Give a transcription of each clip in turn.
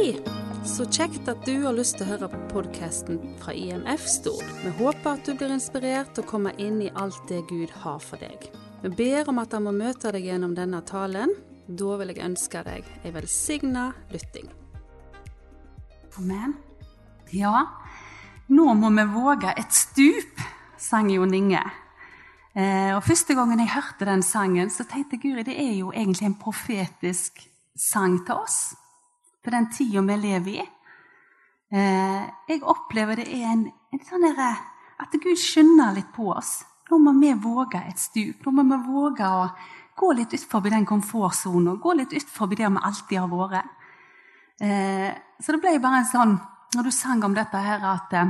Hei! Så kjekt at du har lyst til å høre på podkasten fra IMF Stord. Vi håper at du blir inspirert til å komme inn i alt det Gud har for deg. Vi ber om at han må møte deg gjennom denne talen. Da vil jeg ønske deg ei velsigna lytting. Amen. Ja, nå må vi våge et stup, sang Jon Inge. Eh, og Første gangen jeg hørte den sangen, så tenkte jeg Guri, det er jo egentlig en profetisk sang til oss for den tida vi lever i. Eh, jeg opplever det er en, en sånn derre At Gud skynder litt på oss. Nå må vi våge et stup. Nå må vi våge å gå litt utfor den komfortsona. Gå litt utfor der vi alltid har vært. Eh, så det ble bare en sånn Når du sang om dette her, at eh,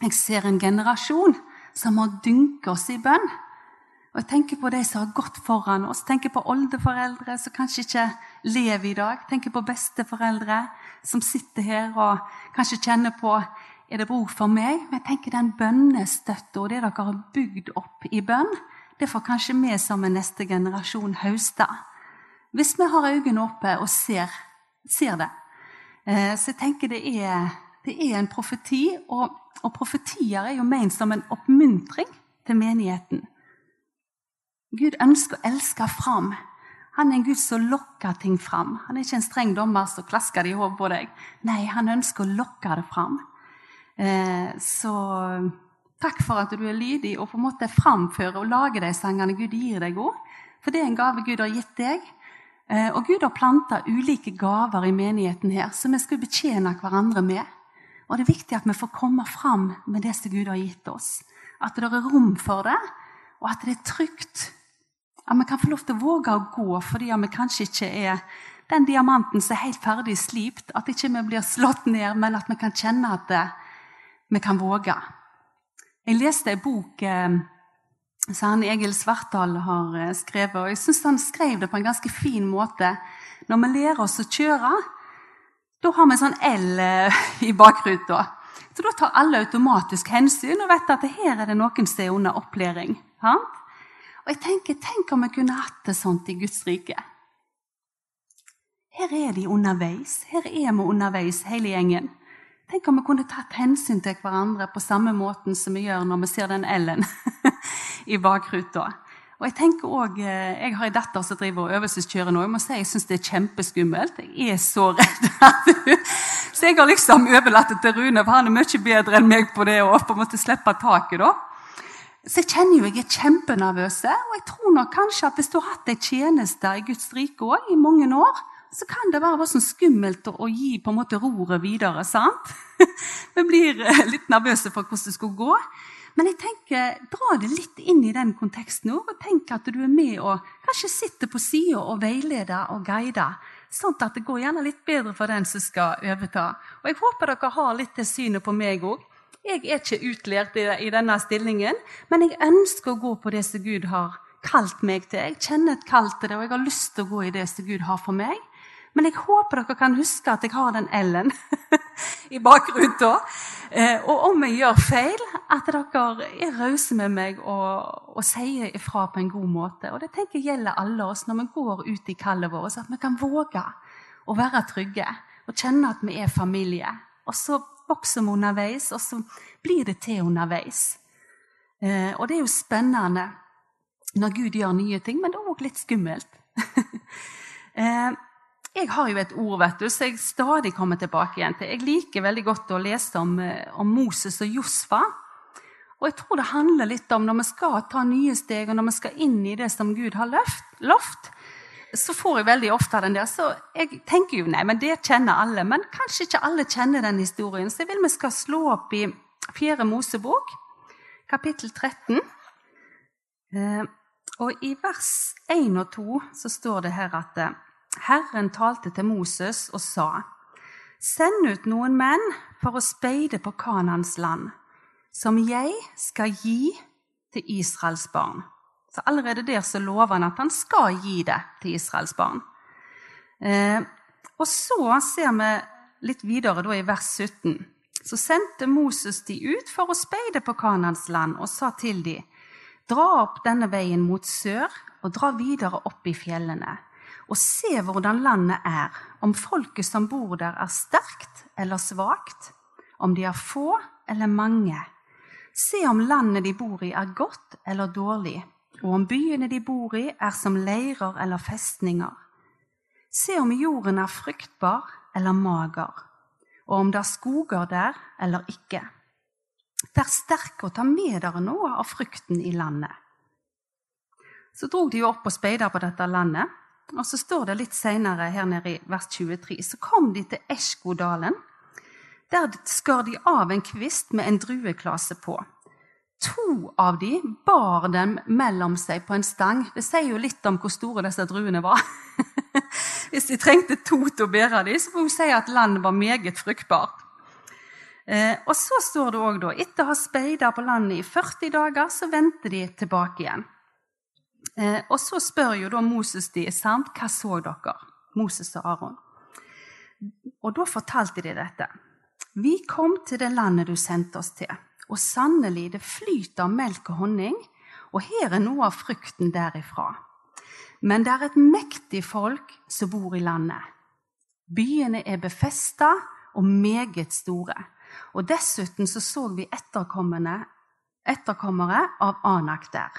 jeg ser en generasjon som har dynket oss i bønn. Og jeg tenker på de som har gått foran oss. tenker på oldeforeldre som kanskje ikke lever i dag. tenker på besteforeldre som sitter her og kanskje kjenner på er det bruk for meg. Men jeg tenker den bønnestøtta og det dere har bygd opp i bønn, det får kanskje vi som en neste generasjon høste. Hvis vi har øynene oppe og ser, ser det. Eh, så jeg tenker det er, det er en profeti, og, og profetier er jo ment som en oppmuntring til menigheten. Gud ønsker å elske fram. Han er en Gud som lokker ting fram. Han er ikke en streng dommer som klasker det i hodet på deg. Nei, han ønsker å lokke det fram. Eh, så takk for at du er lydig og på en måte framfører og lager de sangene Gud gir deg òg. For det er en gave Gud har gitt deg. Eh, og Gud har planta ulike gaver i menigheten her som vi skal betjene hverandre med. Og det er viktig at vi får komme fram med det som Gud har gitt oss. At det er rom for det, og at det er trygt at vi kan få lov til å våge å gå fordi vi kanskje ikke er den diamanten som er helt ferdig slipt. At ikke vi blir slått ned, men at vi kan kjenne at det, vi kan våge. Jeg leste en bok eh, som han Egil Svartdal har eh, skrevet. og Jeg syns han skrev det på en ganske fin måte. Når vi lærer oss å kjøre, da har vi en sånn L eh, i bakruta. Så da tar alle automatisk hensyn og vet at her er det noen som er under opplæring. Sant? Og jeg tenker, Tenk om vi kunne hatt det sånt i Guds rike. Her er de underveis. Her er vi underveis, hele gjengen. Tenk om vi kunne tatt hensyn til hverandre på samme måten som vi gjør når vi ser den L-en i bakruta. Og Jeg tenker også, eh, jeg har en datter som driver og øvelseskjører nå. Jeg må si jeg syns det er kjempeskummelt. Jeg er så redd. så jeg har liksom overlatt det til Rune, for han er mye bedre enn meg på det å på en måte slippe taket. da. Så jeg kjenner jo jeg er kjempenervøs. Og jeg tror nok kanskje at hvis du har hatt ei tjeneste i Guds rike òg i mange år, så kan det være sånn skummelt å, gi på en måte roret videre. sant? Vi blir eh, litt nervøse for hvordan det skal gå. Men jeg tenker, dra det litt inn i den konteksten òg, og tenk at du er med og kanskje sitter på sida og veileder og guider. Sånn at det går gjerne litt bedre for den som skal overta. Og Jeg håper dere har litt det synet på meg òg. Jeg er ikke utlært i denne stillingen, men jeg ønsker å gå på det som Gud har kalt meg til. Jeg kjenner et kall til det, og jeg har lyst til å gå i det som Gud har for meg. Men jeg håper dere kan huske at jeg har den L-en i bakruta. Eh, og om jeg gjør feil, at dere er rause med meg og, og sier ifra på en god måte. Og det tenker jeg gjelder alle oss når vi går ut i kallet vårt, at vi kan våge å være trygge og kjenne at vi er familie. Og så vokser vi underveis, og så blir det til underveis. Eh, og det er jo spennende når Gud gjør nye ting, men det er òg litt skummelt. eh, jeg har jo et ord vet du, så jeg stadig kommer tilbake igjen til. Jeg liker veldig godt å lese om, eh, om Moses og Josfa. Og jeg tror det handler litt om når vi skal ta nye steg, og når vi skal inn i det som Gud har lovt, så får jeg veldig ofte den der. Så jeg tenker jo nei, men det kjenner alle. Men kanskje ikke alle kjenner den historien. Så jeg vil vi skal slå opp i 4. Mosebok, kapittel 13. Eh, og i vers 1 og 2 så står det her at eh, Herren talte til Moses og sa:" Send ut noen menn for å speide på Kanans land, som jeg skal gi til Israels barn. Så allerede der så lover han at han skal gi det til Israels barn. Eh, og så ser vi litt videre da i vers 17. Så sendte Moses de ut for å speide på Kanans land og sa til de, dra opp denne veien mot sør og dra videre opp i fjellene. og se hvordan landet er, om folket som bor der, er sterkt eller svakt, om de er få eller mange. Se om landet de bor i, er godt eller dårlig, og om byene de bor i, er som leirer eller festninger. Se om jorden er fruktbar eller mager, og om det er skoger der eller ikke. Vær sterke og ta med dere noe av frukten i landet. Så drog de jo opp og speida på dette landet. Og så står det litt seinere her nede i vers 23, så kom de til Eskodalen. Der skar de av en kvist med en drueklase på. To av de bar dem mellom seg på en stang. Det sier jo litt om hvor store disse druene var. Hvis de trengte to til å bære dem, så må hun si at landet var meget fruktbart. Eh, og så står det òg, da, etter å ha speida på landet i 40 dager, så vendte de tilbake igjen. Eh, og så spør jo da Moses de, sant, hva så dere? Moses og Aron. Og da fortalte de dette. Vi kom til det landet du sendte oss til. Og sannelig, det flyter melk og honning, og her er noe av frukten derifra. Men det er et mektig folk som bor i landet. Byene er befesta og meget store. Og dessuten så, så vi etterkommere av Anak der.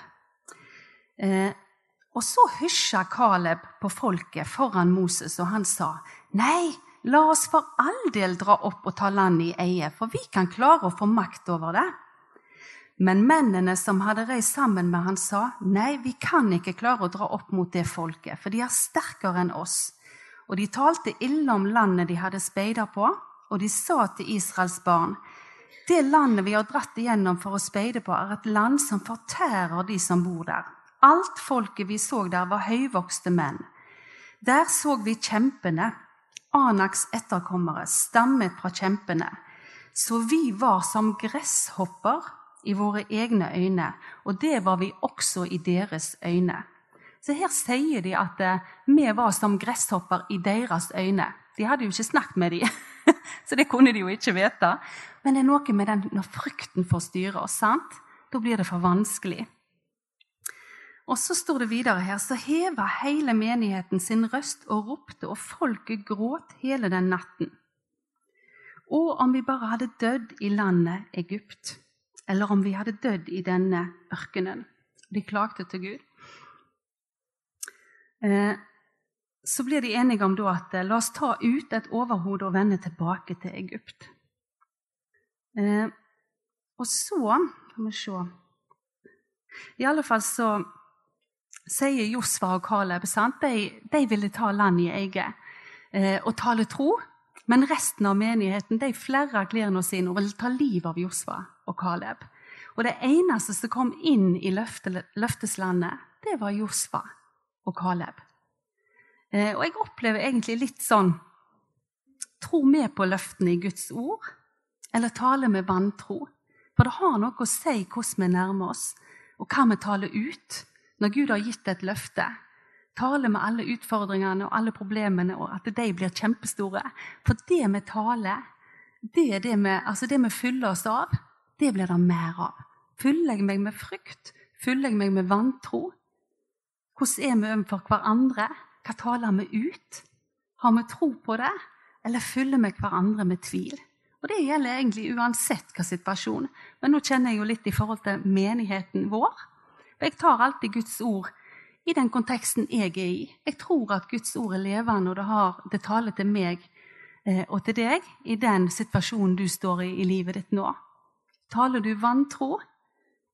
Eh, og så hysja Caleb på folket foran Moses, og han sa, 'Nei, La oss for all del dra opp og ta landet i eie, for vi kan klare å få makt over det. Men mennene som hadde reist sammen med han sa, nei, vi kan ikke klare å dra opp mot det folket, for de er sterkere enn oss. Og de talte ille om landet de hadde speida på, og de sa til Israels barn, det landet vi har dratt igjennom for å speide på, er et land som fortærer de som bor der. Alt folket vi så der, var høyvokste menn. Der så vi kjempene, Anaks etterkommere stammet fra kjempene, så vi var som gresshopper i våre egne øyne, og det var vi også i deres øyne. Så her sier de at eh, vi var som gresshopper i deres øyne. De hadde jo ikke snakket med dem, så det kunne de jo ikke vite. Men det er noe med den når frykten får styre oss. sant? Da blir det for vanskelig. Og så står det videre her, så heva hele menigheten sin røst og ropte, og folket gråt hele den natten. Og om vi bare hadde dødd i landet Egypt, eller om vi hadde dødd i denne ørkenen. De klagde til Gud. Eh, så blir de enige om at eh, la oss ta ut et overhode og vende tilbake til Egypt. Eh, og så Skal vi se I alle fall så sier Josfa og Caleb de, de, ville ta landet i eget eh, og tale tro. Men resten av menigheten de flerra klærne sine og ville ta livet av Josfa og Caleb. Og det eneste som kom inn i løfte, løfteslandet, det var Josfa og Caleb. Eh, og jeg opplever egentlig litt sånn Tror vi på løftene i Guds ord, eller taler vi vantro? For det har noe å si hvordan vi nærmer oss, og hva vi taler ut når Gud har gitt et løfte, tale med alle utfordringene og alle problemene, og at de blir kjempestore. For det vi taler, det det vi, altså det vi fyller oss av, det blir det mer av. Fyller jeg meg med frykt? Fyller jeg meg med vantro? Hvordan er vi overfor hverandre? Hva taler vi ut? Har vi tro på det, eller fyller vi hverandre med tvil? Og Det gjelder egentlig uansett hva situasjon. Men nå kjenner jeg jo litt i forhold til menigheten vår. For jeg tar alltid Guds ord i den konteksten jeg er i. Jeg tror at Guds ord er levende, og det, har, det taler til meg eh, og til deg i den situasjonen du står i i livet ditt nå. Taler du vantro,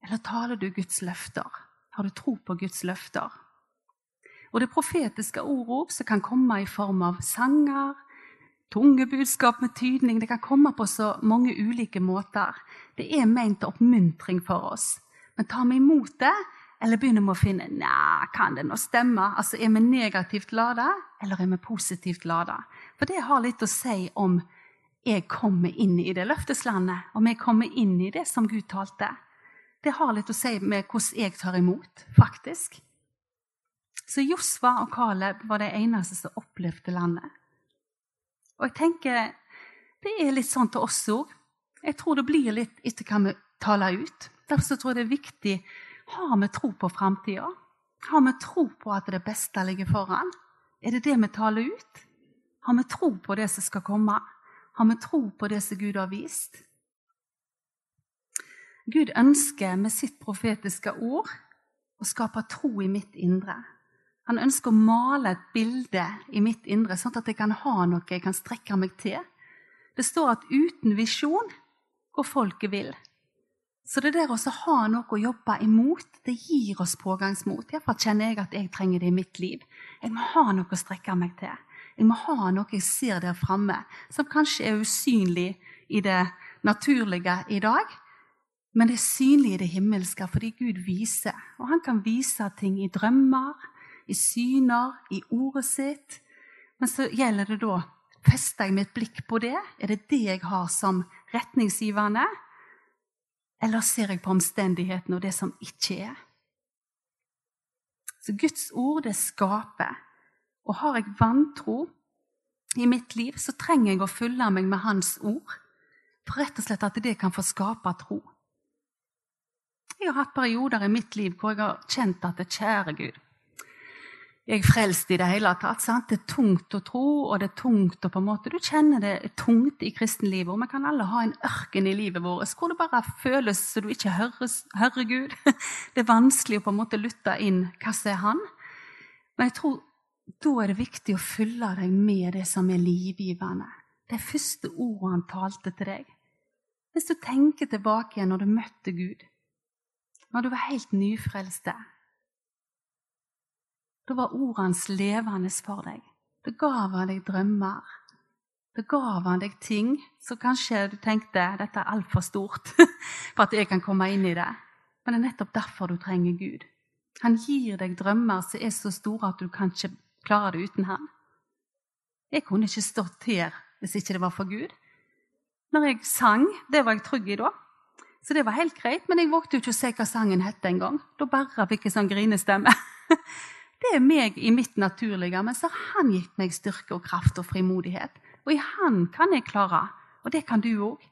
eller taler du Guds løfter? Har du tro på Guds løfter? Og det profetiske ordet som kan komme i form av sanger, tunge budskap med tydning, det kan komme på så mange ulike måter. Det er ment oppmuntring for oss. Men tar vi imot det, eller begynner vi å finne Nei, kan det nå stemme? Altså, Er vi negativt lada, eller er vi positivt lada? For det har litt å si om jeg kommer inn i det løfteslandet, om jeg kommer inn i det som Gud talte. Det har litt å si med hvordan jeg tar imot, faktisk. Så Josva og Caleb var de eneste som opplevde landet. Og jeg tenker det er litt sånn til oss òg. Jeg tror det blir litt etter hva vi taler ut. Derfor tror jeg det er viktig har vi tro på framtida? Har vi tro på at det beste ligger foran? Er det det vi taler ut? Har vi tro på det som skal komme? Har vi tro på det som Gud har vist? Gud ønsker med sitt profetiske ord å skape tro i mitt indre. Han ønsker å male et bilde i mitt indre, sånn at jeg kan ha noe jeg kan strekke meg til. Det står at uten visjon går folket vill. Så det der å ha noe å jobbe imot, det gir oss pågangsmot. Derfor kjenner jeg at jeg trenger det i mitt liv. Jeg må ha noe å strekke meg til. Jeg må ha noe jeg ser der framme, som kanskje er usynlig i det naturlige i dag, men det er synlig i det himmelske fordi Gud viser. Og han kan vise ting i drømmer, i syner, i ordet sitt. Men så gjelder det da Fester jeg mitt blikk på det? Er det det jeg har som retningsgivende? Eller ser jeg på omstendighetene og det som ikke er? Så Guds ord, det skaper. Og har jeg vantro i mitt liv, så trenger jeg å fylle meg med Hans ord. For rett og slett at det kan få skape tro. Jeg har hatt perioder i mitt liv hvor jeg har kjent at det kjære Gud Jeg frelst i det hele tatt. Sant? Det er tungt å tro, og det er tungt å på en måte, Du kjenner det tungt i kristenlivet. Og vi kan alle ha en ørken i livet vårt hvor det bare føles så du ikke hører, hører Gud. Det er vanskelig å på en måte lytte inn hva som er Han. Men jeg tror da er det viktig å fylle deg med det som er livgivende. Det første ordene han talte til deg. Hvis du tenker tilbake igjen når du møtte Gud, når du var helt nyfrelste. Da var ordet levende for deg. Da gav han deg drømmer. Da gav han deg ting som kanskje du tenkte dette er altfor stort for at jeg kan komme inn i det. Men det er nettopp derfor du trenger Gud. Han gir deg drømmer som er så store at du kan ikke klare det uten han. Jeg kunne ikke stått her hvis ikke det var for Gud. Når jeg sang, det var jeg trygg i da. Så det var helt greit, men jeg vågte ikke å se hva sangen het engang. Da bare fikk jeg sånn grinestemme. Det er meg i mitt naturlige, men så har han gitt meg styrke og kraft og frimodighet. Og i han kan jeg klare, og det kan du òg.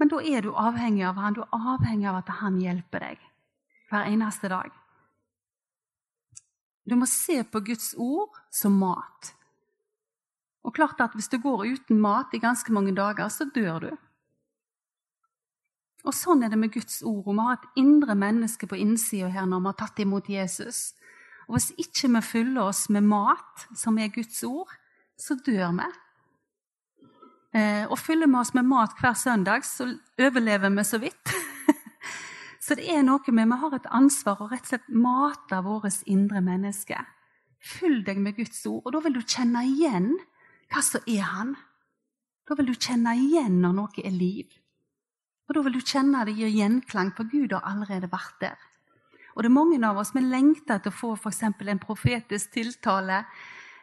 Men da er du avhengig av han, du er avhengig av at han hjelper deg hver eneste dag. Du må se på Guds ord som mat. Og klart at Hvis du går uten mat i ganske mange dager, så dør du. Og sånn er det med Guds ord. Vi har et indre menneske på innsida her når vi har tatt imot Jesus. Og hvis ikke vi fyller oss med mat, som er Guds ord, så dør vi. Eh, og fyller vi oss med mat hver søndag, så overlever vi så vidt. så det er noe med Vi har et ansvar å rett og slett mate vårt indre menneske. Fyll deg med Guds ord, og da vil du kjenne igjen hva som er Han. Da vil du kjenne igjen når noe er liv. Og Da vil du kjenne det gir gjenklang, for Gud har allerede vært der. Og det er mange av oss vi lengter etter å få f.eks. en profetisk tiltale,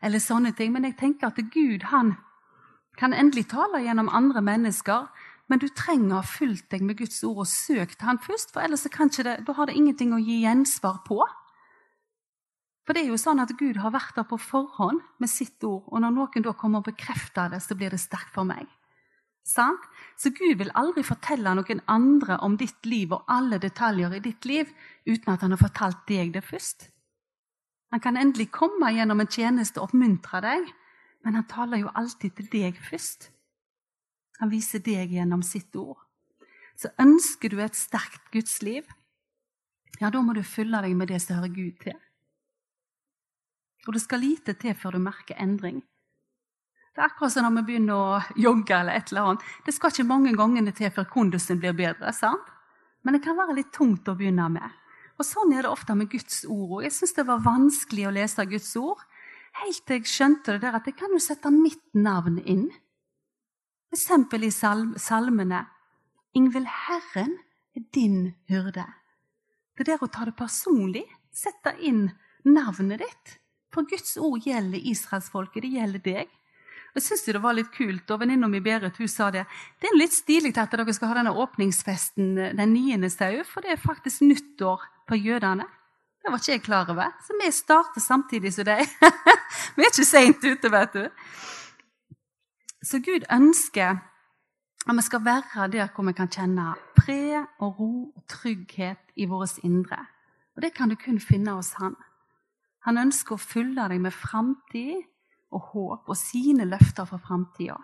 eller sånne ting, men jeg tenker at Gud han kan endelig tale gjennom andre mennesker. Men du trenger å ha fulgt deg med Guds ord og søkt Han først, for ellers det, har det ingenting å gi gjensvar på. For det er jo sånn at Gud har vært der på forhånd med sitt ord, og når noen da kommer og bekrefter det, så blir det sterkt for meg. Sant? Så Gud vil aldri fortelle noen andre om ditt liv og alle detaljer i ditt liv uten at han har fortalt deg det først. Han kan endelig komme gjennom en tjeneste og oppmuntre deg, men han taler jo alltid til deg først. Han viser deg gjennom sitt ord. Så ønsker du et sterkt gudsliv, ja, da må du fylle deg med det som hører Gud til. Og det skal lite til før du merker endring. Det er akkurat som når vi begynner å jogge eller et eller annet. Det skal ikke mange gangene til før kondusen blir bedre. sant? Men det kan være litt tungt å begynne med. Og Sånn er det ofte med Guds ord. Og jeg syns det var vanskelig å lese Guds ord helt til jeg skjønte det der at jeg kan jo sette mitt navn inn. F.eks. i salmene. Ingvild Herren er din hyrde. Det der å ta det personlig, sette inn navnet ditt. For Guds ord gjelder israelsfolket, det gjelder deg. Jeg syns det var litt kult, og venninna mi Berit hun sa det. Det er litt stilig at dere skal ha denne åpningsfesten den 9. sau, for det er faktisk nyttår for jødene. Det var ikke jeg klar over. Så vi starter samtidig som deg. vi er ikke seint ute, vet du. Så Gud ønsker at vi skal være der hvor vi kan kjenne fred og ro og trygghet i vårt indre. Og det kan du kun finne hos Han. Han ønsker å fylle deg med framtid og håp og sine løfter for framtida.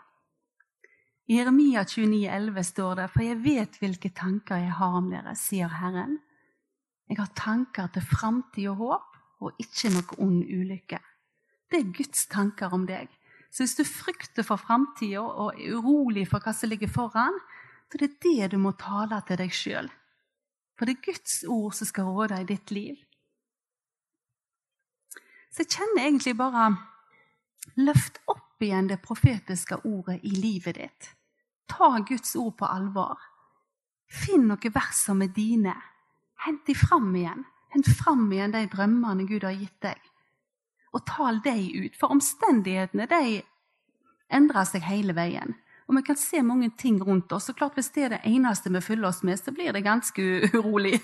I Jeremia 29,11 står det, for jeg vet hvilke tanker jeg har om dere, sier Herren. Jeg har tanker til framtid og håp, og ikke noe ond ulykke. Det er Guds tanker om deg. Så hvis du frykter for framtida og er urolig for hva som ligger foran, så det er det du må tale til deg sjøl. For det er Guds ord som skal råde i ditt liv. Så jeg kjenner egentlig bare Løft opp igjen det profetiske ordet i livet ditt. Ta Guds ord på alvor. Finn noen vers som er dine. Hent de fram igjen. Hent fram igjen de drømmene Gud har gitt deg. Og tal dem ut. For omstendighetene de endrer seg hele veien. Og vi kan se mange ting rundt oss. og klart Hvis det er det eneste vi fyller oss med, så blir det ganske urolig.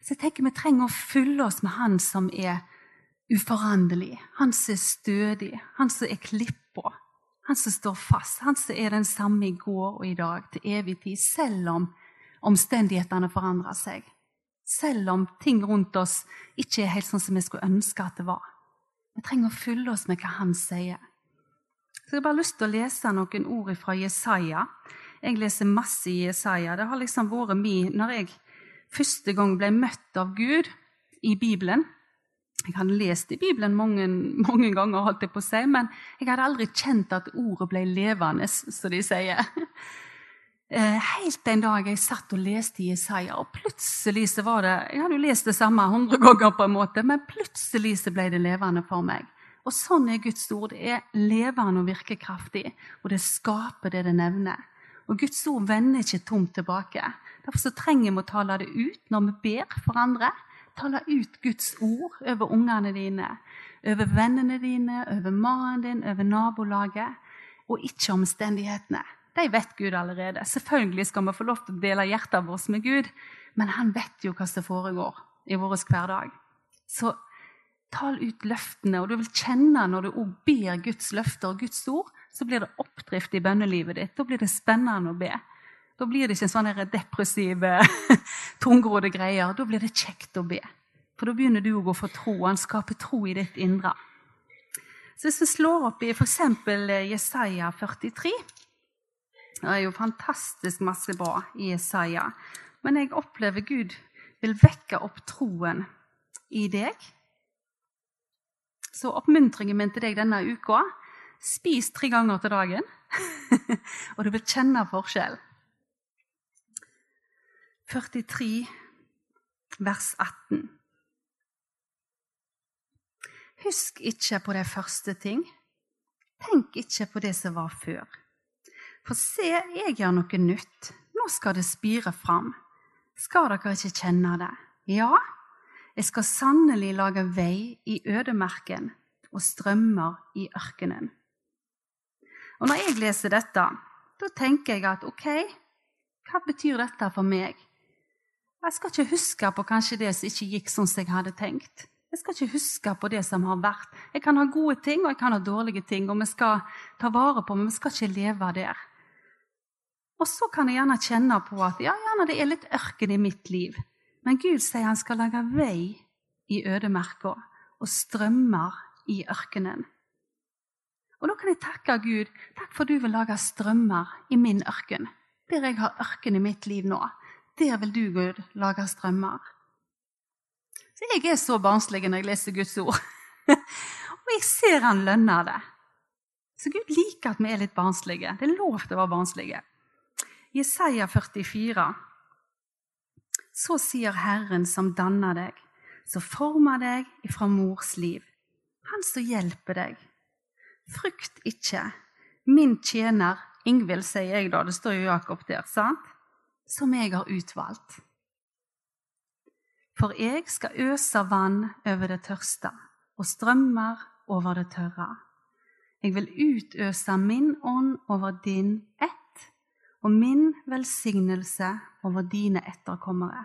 Så jeg tenker vi trenger å fylle oss med Han som er uforanderlig. Han som er stødig. Han som er klippa. Han som står fast. Han som er den samme i går og i dag, til evig tid. Selv om omstendighetene forandrer seg. Selv om ting rundt oss ikke er helt sånn som vi skulle ønske at det var. Vi trenger å fylle oss med hva han sier. Så Jeg har bare lyst til å lese noen ord fra Jesaja. Jeg leser masse i Jesaja. Det har liksom vært min Når jeg første gang ble møtt av Gud i Bibelen, jeg hadde lest i Bibelen mange, mange ganger, holdt jeg på å si, men jeg hadde aldri kjent at ordet ble levende, som de sier. Eh, helt en dag jeg satt og leste Jesaja, og plutselig så var det Jeg hadde jo lest det samme hundre ganger, på en måte, men plutselig så ble det levende for meg. Og sånn er Guds ord. Det er levende og virkekraftig, og det skaper det det nevner. Og Guds ord vender ikke tomt tilbake. Derfor så trenger vi å tale det ut når vi ber for andre. Tale ut Guds ord over ungene dine, over vennene dine, over mannen din, over nabolaget, og ikke omstendighetene. De vet Gud allerede. Selvfølgelig skal vi få lov til å dele hjertet vårt med Gud, men han vet jo hva som foregår i vår hverdag. Så tal ut løftene, og du vil kjenne når du òg ber Guds løfter og Guds ord, så blir det oppdrift i bønnelivet ditt. Da blir det spennende å be. Da blir det ikke sånn depressive, tungrodde greier. Da blir det kjekt å be. For da begynner du å få tro. Han skaper tro i ditt indre. Så Hvis vi slår opp i f.eks. Jesaja 43 Det er jo fantastisk masse bra i Jesaja. Men jeg opplever Gud vil vekke opp troen i deg. Så oppmuntringen min til deg denne uka spis tre ganger til dagen, og du vil kjenne forskjell. 43, vers 18. Husk ikke på de første ting. Tenk ikke på det som var før. For se, jeg gjør noe nytt. Nå skal det spire fram. Skal dere ikke kjenne det? Ja, jeg skal sannelig lage vei i ødemerken og strømmer i ørkenen. Og Når jeg leser dette, da tenker jeg at ok, hva betyr dette for meg? Jeg skal ikke huske på kanskje det som ikke gikk sånn som jeg hadde tenkt. Jeg skal ikke huske på det som har vært. Jeg kan ha gode ting, og jeg kan ha dårlige ting, og vi skal ta vare på, men vi skal ikke leve der. Og så kan jeg gjerne kjenne på at ja, gjerne det er litt ørken i mitt liv. Men Gud sier han skal lage vei i ødemerka og strømmer i ørkenen. Og da kan jeg takke Gud. Takk for du vil lage strømmer i min ørken. Der jeg har ørken i mitt liv nå. Der vil du, Gud, lage strømmer. Så jeg er så barnslig når jeg leser Guds ord. og jeg ser han lønner det. Så Gud liker at vi er litt barnslige. Det er lov til å være barnslige. Jesaja 44. Så sier Herren som danner deg, som former deg ifra mors liv. Han som hjelper deg. Frykt ikke. Min tjener Ingvild, sier jeg da. Det står jo Jakob der. sant? Som jeg har utvalgt. For jeg skal øse vann over det tørste og strømmer over det tørre. Jeg vil utøse min ånd over din ett og min velsignelse over dine etterkommere.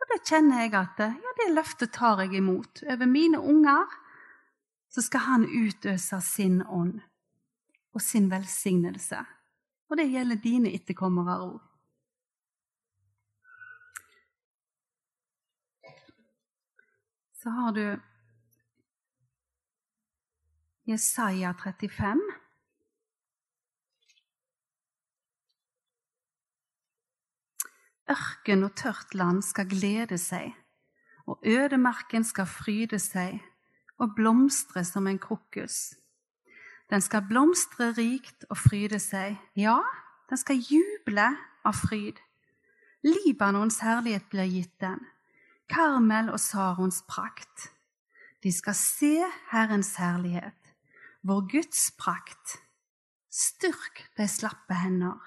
Og det kjenner jeg at ja, det løftet tar jeg imot. Over mine unger så skal han utøse sin ånd og sin velsignelse. Og det gjelder dine etterkommere òg. Så har du Jesaja 35. Ørken og tørt land skal glede seg, og ødemarken skal fryde seg og blomstre som en krokus. Den skal blomstre rikt og fryde seg, ja, den skal juble av fryd. Libanons herlighet blir gitt den, Karmel og Sarons prakt. De skal se Herrens herlighet, vår Guds prakt. Styrk de slappe hender.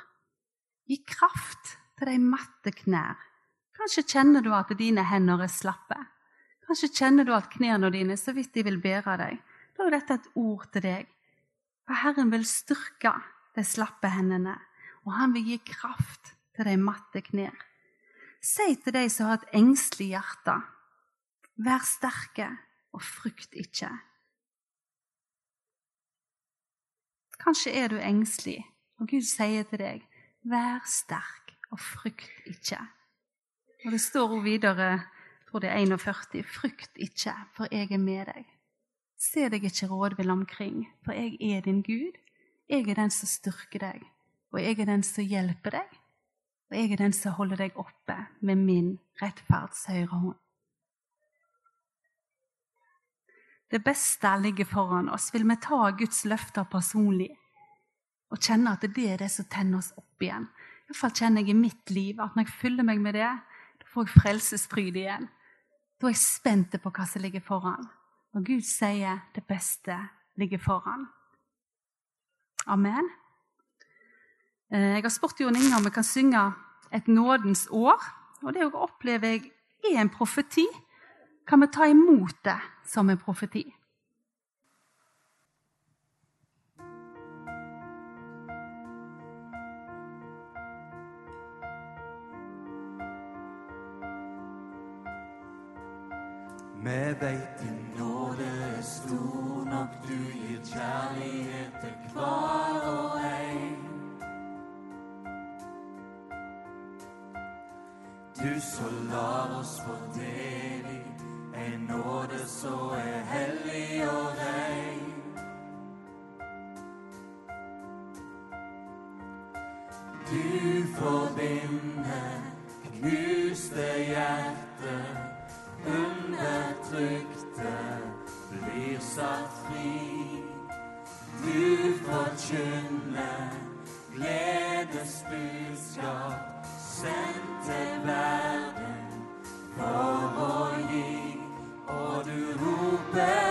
Gi kraft til de matte knær. Kanskje kjenner du at dine hender er slappe. Kanskje kjenner du at knærne dine så vidt de vil bære deg. Da er dette et ord til deg. For Herren vil styrke de slappe hendene, og han vil gi kraft til de matte knær. Si til de som har et engstelig hjerte, vær sterke og frykt ikke. Kanskje er du engstelig, og Gud sier til deg, vær sterk og frykt ikke. Og det står også videre, jeg tror det er 41, frykt ikke, for jeg er med deg. Se deg ikke rådvill omkring, for jeg er din Gud. Jeg er den som styrker deg, og jeg er den som hjelper deg. Og jeg er den som holder deg oppe med min rettferds høyre hånd. Det beste ligger foran oss. Vil vi ta Guds løfter personlig og kjenne at det er det som tenner oss opp igjen? Iallfall kjenner jeg i mitt liv at når jeg fyller meg med det, da får jeg frelsesfryd igjen. Da er jeg spent på hva som ligger foran. Når Gud sier det beste ligger foran. Amen. Eh, jeg har spurt Jon Inge om vi kan synge et nådens år. Og det opplever jeg er en profeti kan vi ta imot det som en profeti. Vi veit din nåde er stor nok, du gir kjærlighet til hver Du la oss få del i en nåde så er hellig og rein. Du forbinder knuste hjerter, undertrykte blir satt fri. Du forkynner gledesbudskap sendte verden for å gi, og du roper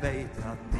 Vi veit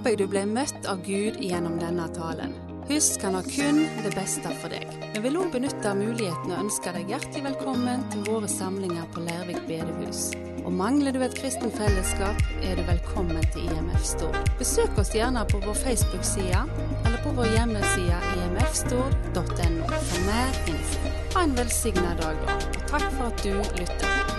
håper jeg du ble møtt av Gud gjennom denne talen. Husk, han har kun det beste for deg. Vi vil òg benytte muligheten og ønske deg hjertelig velkommen til våre samlinger på Lærvik bedehus. Og mangler du et kristen fellesskap, er du velkommen til IMF Stord. Besøk oss gjerne på vår Facebook-side eller på vår hjemmeside imfstord.no for mer info. Ha en velsigna dag, da, og takk for at du lytter.